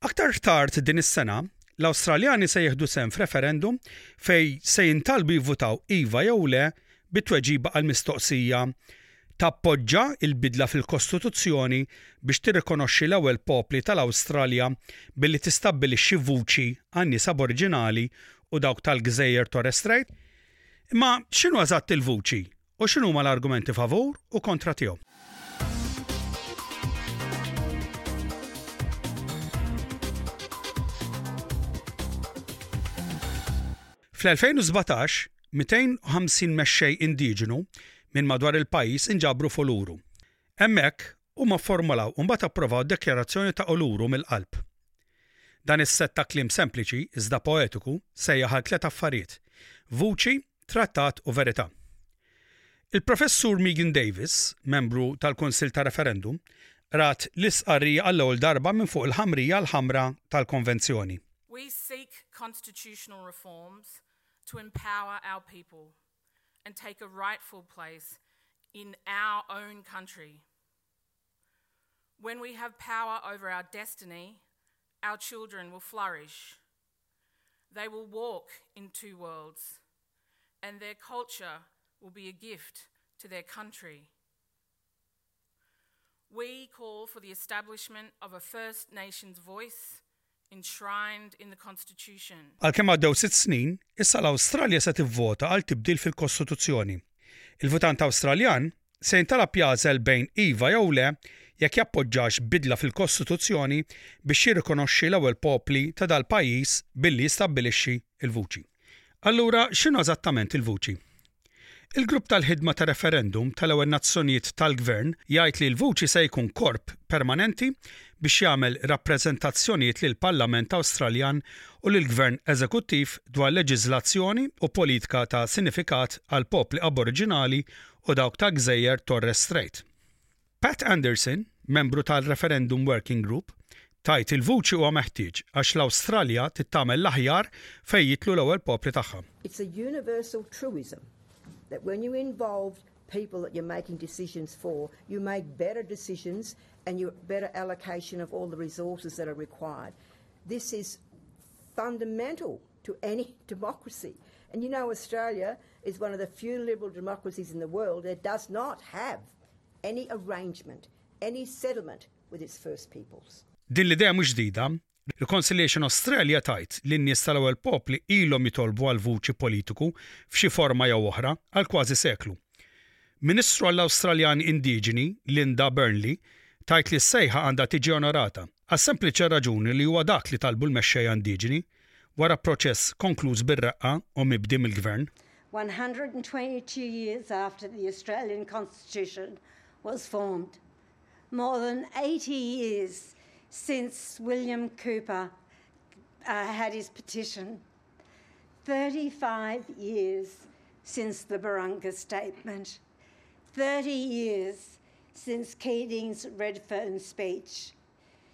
Aktar tard din is-sena, l-Awstraljani se jieħdu sehem f'referendum fejn se jintalbu jivvutaw iva jew le bit-tweġiba għall-mistoqsija, Tappoġġa l-bidla fil-Kostituzzjoni biex tirrikonoxxi l-ewwel popli tal-Awstralja billi tistabbilixxi vuċi għan-nies Aboriġinali u dawk tal-Gżejjer Torres Strait? Imma x'inhu eżatt il-vuċi U x'inhuma l-argumenti favur u kontra tiegħu? Fl-2017, 250 mexxej indiġenu minn madwar il-pajjiż inġabru f'Uluru. Hemmhekk, huma fformulaw u mbagħad approvaw dekjarazzjoni ta' Uluru mill-qalb. Dan is-sett ta' kliem sempliċi, iżda poetiku, sejjaħ għal tliet affarijiet, vuċi, Trattat u Verità. Il-Professur Megan Davis, membru tal-Kunsill ta' Referendum, qrat l-istqarrija għall-ewwel darba minn fuq il-ħamrija l-ħamra tal-Konvenzjoni. We seek constitutional reforms to empower our people and take a rightful place in our own country. When we have power over our destiny, our children will flourish They will walk in two worlds and their culture will be a gift to their country. We call for the establishment of a First Nations voice enshrined in the Constitution. Għalkemm għaddew sitt snin, issa l-Awstralja se tivvota għal tibdil fil-Kostituzzjoni. Il-votant Awstraljan se jintalab jagħżel bejn iva jew le jekk jappoġġax bidla fil-kostituzzjoni biex jirrikonoxxi l-ewwel popli ta' dal-pajjiż billi jistabbilixxi l-vuċi. Allura x'inhu eżattament il-vuċi? Il-Grupp tal-Ħidma ta' Referendum tal-Ewwel Nazzjonijiet tal-Gvern jgħid li l-vuċi se jkun korp permanenti biex jagħmel rappreżentazzjonijiet lill-Parlament Awstraljan u lill-Gvern Eżekuttiv dwar leġiżlazzjoni u politika ta' sinifikat għall-popli Aboriġinali u dawk ta' gżejjer Torres Strait. Pat Anderson, membru tal-Referendum Working Group, tgħid il-vuċi huwa meħtieġ għax l-Awstralja trid tagħmel l-aħjar fejn jidħlu l-ewwel popli tagħha. people that you're making decisions for, you make better decisions and you better allocation of all the resources that are required. This is fundamental to any democracy. And you know, Australia is one of the few liberal democracies in the world that does not have any arrangement, any settlement with its First Peoples. دي اللي دعمة Reconciliation Australia tgħid li n-nies tal-Ewwel Popli ilhom jitolbu għal vuċi politiku f'xi forma jew oħra għal kważi seklu. Ministru għall-Awstraljani Indiġeni, Linda Burnley, tgħid li s-sejħa għandha tiġi onorata, għas-sempliċi raġuni li huwa dak li talbu l-mexxejja indiġeni wara proċess konkluż bir-reqqa u mibdi mill-Gvern. 122 years after the Australian Constitution was formed, more than 80 years since William Cooper uh, had his petition. 35 years since the Barunga Statement. 30 years since Keating's Redfern speech.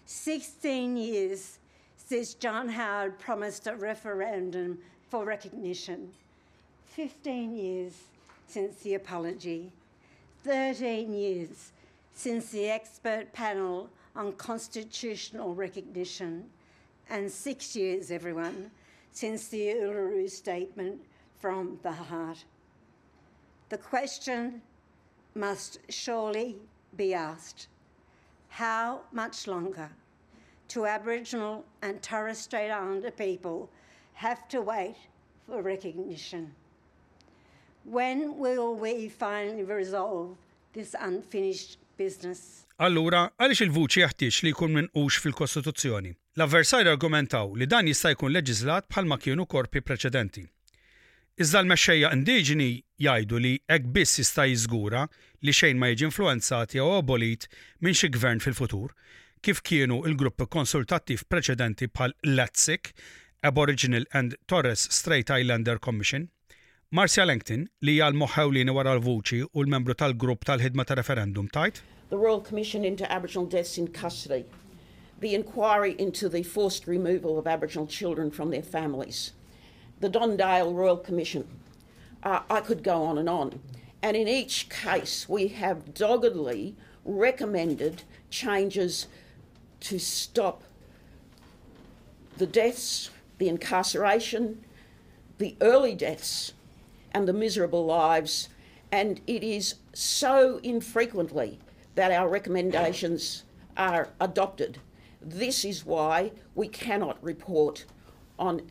16 years since John Howard promised a referendum for recognition. 15 years since the apology. 13 years since the expert panel on constitutional recognition, and six years, everyone, since the Uluru Statement from the Heart. The question must surely be asked how much longer do Aboriginal and Torres Strait Islander people have to wait for recognition? When will we finally resolve this unfinished business? Allura, għaliex il-vuċi jeħtieġ li jkun minqux fil-Kostituzzjoni? L-avversarji argumentaw li dan jista' jkun leġiżlat bħalma kienu korpi preċedenti. Iżda l-mexxejja indiġeni jgħidu li hekk biss jista' jiżgura li xejn ma jiġi influwenzat jew abolit minn xi gvern fil-futur, kif kienu l-gruppi konsultattiv preċedenti bħal l-ATSIC, Aboriginal and Torres Strait Islander Commission, Marcia Langton, li hija l-moħħ ewlieni wara l-vuċi u l-membru tal-Grupp tal-Ħidma ta' Referendum, tgħid, the Royal Commission into Aboriginal Deaths in Custody, the Inquiry into the Forced Removal of Aboriginal Children from their Families, the Don Dale Royal Commission, uh, I could go on and on. And in each case, we have doggedly recommended changes to stop the deaths, the incarceration, the early deaths, and the miserable lives. And it is so infrequently that our recommendations are adopted. This is why we cannot report on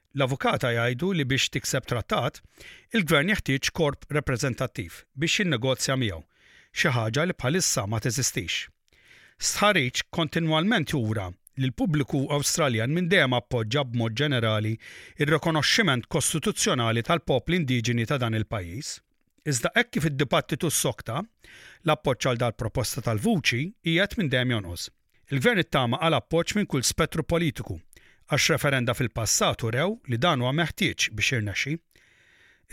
L-avukata jgħidu li biex tikseb trattat, il-Gvern jeħtieġ korp rappreżentattiv biex jinnegozja miegħu, xi ħaġa li bħalissa ma teżistix. Stħarriġ kontinwalment jura li l-pubbliku Awstraljan minn dejjem appoġġa b'mod ġenerali r-rikonoxximent kostituzzjonali tal-popli indiġeni ta' dan il-pajjiż. Iżda hekk kif id-dibattitu ssokta, l-appoġġ għal dal-proposta tal-vuċi qiegħed minn dejjem jonqos. Il-Gvern ittama għal appoġġ minn kull spettru politiku, għax referenda fil-passat urew li dan huwa meħtieġ biex jirnexxi.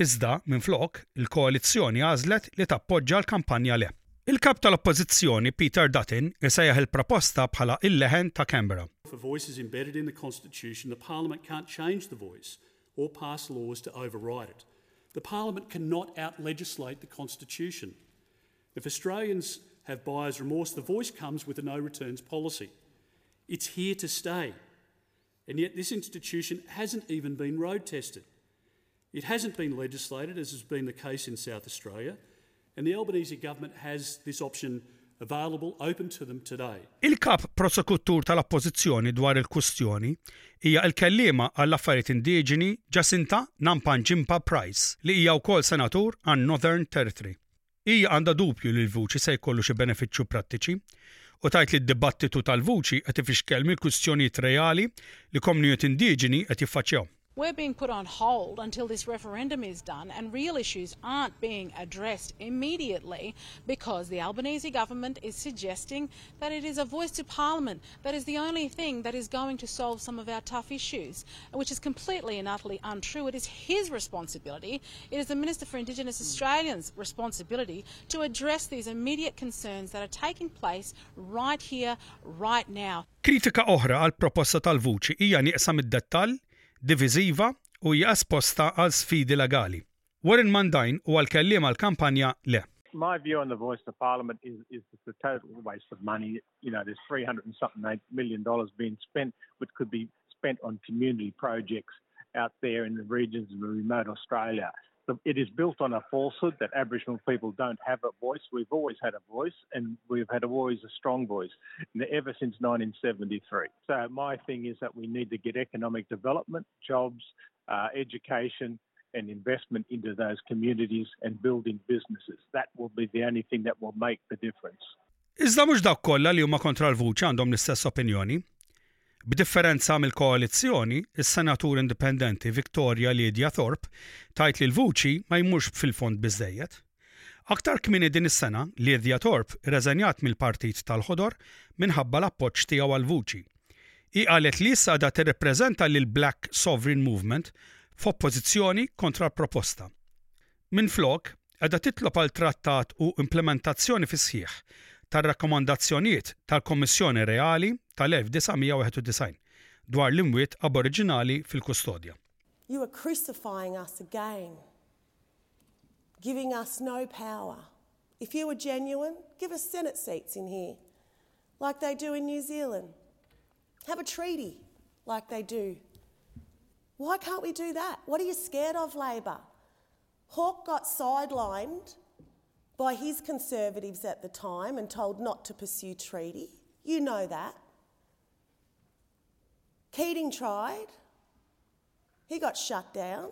Iżda, minflok, il-koalizzjoni għażlet li tappoġġa l-kampanja le. Il-Kap tal-Oppożizzjoni Peter Dutton isejjaħ il-proposta bħala il-leħen ta' Canberra. If a voice is embedded in the constitution, the Parliament can't change the voice or pass laws to override it. The Parliament cannot out-legislate the constitution. If Australians have buyers remorse the voice comes with the no returns policy. It's here to stay. And yet this institution hasn't even been road tested. It hasn't been legislated as has been the case in South Australia and the Albanese government has this option available open to them today. Il-kap prosekuttur tal-Oppożizzjoni dwar il-kwistjoni hija l-kelliema għall-affarijiet indiġeni Jacinta Namp'Anjimpa Price li hija wkoll senatur għan-Northern Territory. Hija għandha dubju li l-vuċi se jkollu xi benefiċċju prattiċi u tgħid li d-dibattitu tal-vuċi qed ifixkel mill-kwistjonijiet reali li komnijiet indiġeni qed jiffaċċjaw. We're being put on hold until this referendum is done and real issues aren't being addressed immediately because the Albanese government is suggesting that it is a voice to parliament that is the only thing that is going to solve some of our tough issues, which is completely and utterly untrue. It is his responsibility, it is the Minister for Indigenous hmm. Australians' responsibility to address these immediate concerns that are taking place right here, right now. Kritika oħra għal proposta tal-vuċi hija nieqsam id-dettall diviżiva u għal sfidi legali. Warren u għal għal kampanja le. My view on the voice of parliament is, is it's a total waste of money. You know, there's 300 and something million dollars being spent, which could be spent on community projects out there in the regions of remote Australia it is built on a falsehood that Aboriginal people don't have a voice. We've always had a voice, and we've had always a strong voice ever since 1973. So my thing is that we need to get economic development, jobs, uh, education, and investment into those communities and building businesses. That will be the only thing that will make the difference. Iżda mhux dawk kollha li huma kontra l-vuċi għandhom l-istess opinjoni. B'differenza mill-koalizzjoni, is-senatur indipendenti Victoria Lydia Thorpe tgħid li l-vuċi ma jmurx fil-fond biżżejjed. Aktar kmieni din is-sena, Lydia Thorpe rreżenjat mill-Partit tal-Ħodor minħabba l-appoġġ tiegħu għal Vuċi. Hi qalet li issa qiegħda tirrappreżenta lill-Black Sovereign Movement f'oppożizzjoni kontra l-proposta. Minflok, qiegħda titlob għal trattat u implimentazzjoni fis-sħiħ tar-rakkomandazzjonijiet tal-Kummissjoni Reali tal-1991 dwar l-imwiet Aboriġinali fil-kustodja. You are crucifying us again. giving us no power. If you were genuine, give us Senate seats in here, like they do in New Zealand. Have a treaty, like they do. Why can't we do that? What are you scared of, Labor? Hawke got sidelined by his conservatives at the time and told not to pursue treaty. You know that. Keating tried, He got shot down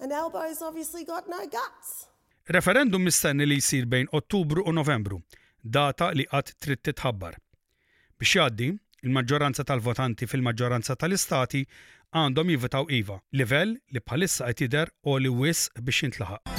and now Boris obviously got no guts. Referendum mistenni li jsir bejn Ottubru u Novembru, data li qatt trid titħabbar. Biex jgħaddi, il-maġġoranza tal-votanti fil-maġġoranza tal-istati għandhom jivutaw iva, livell li bħalissa qed jidher għoli wisq biex jintlaħaq.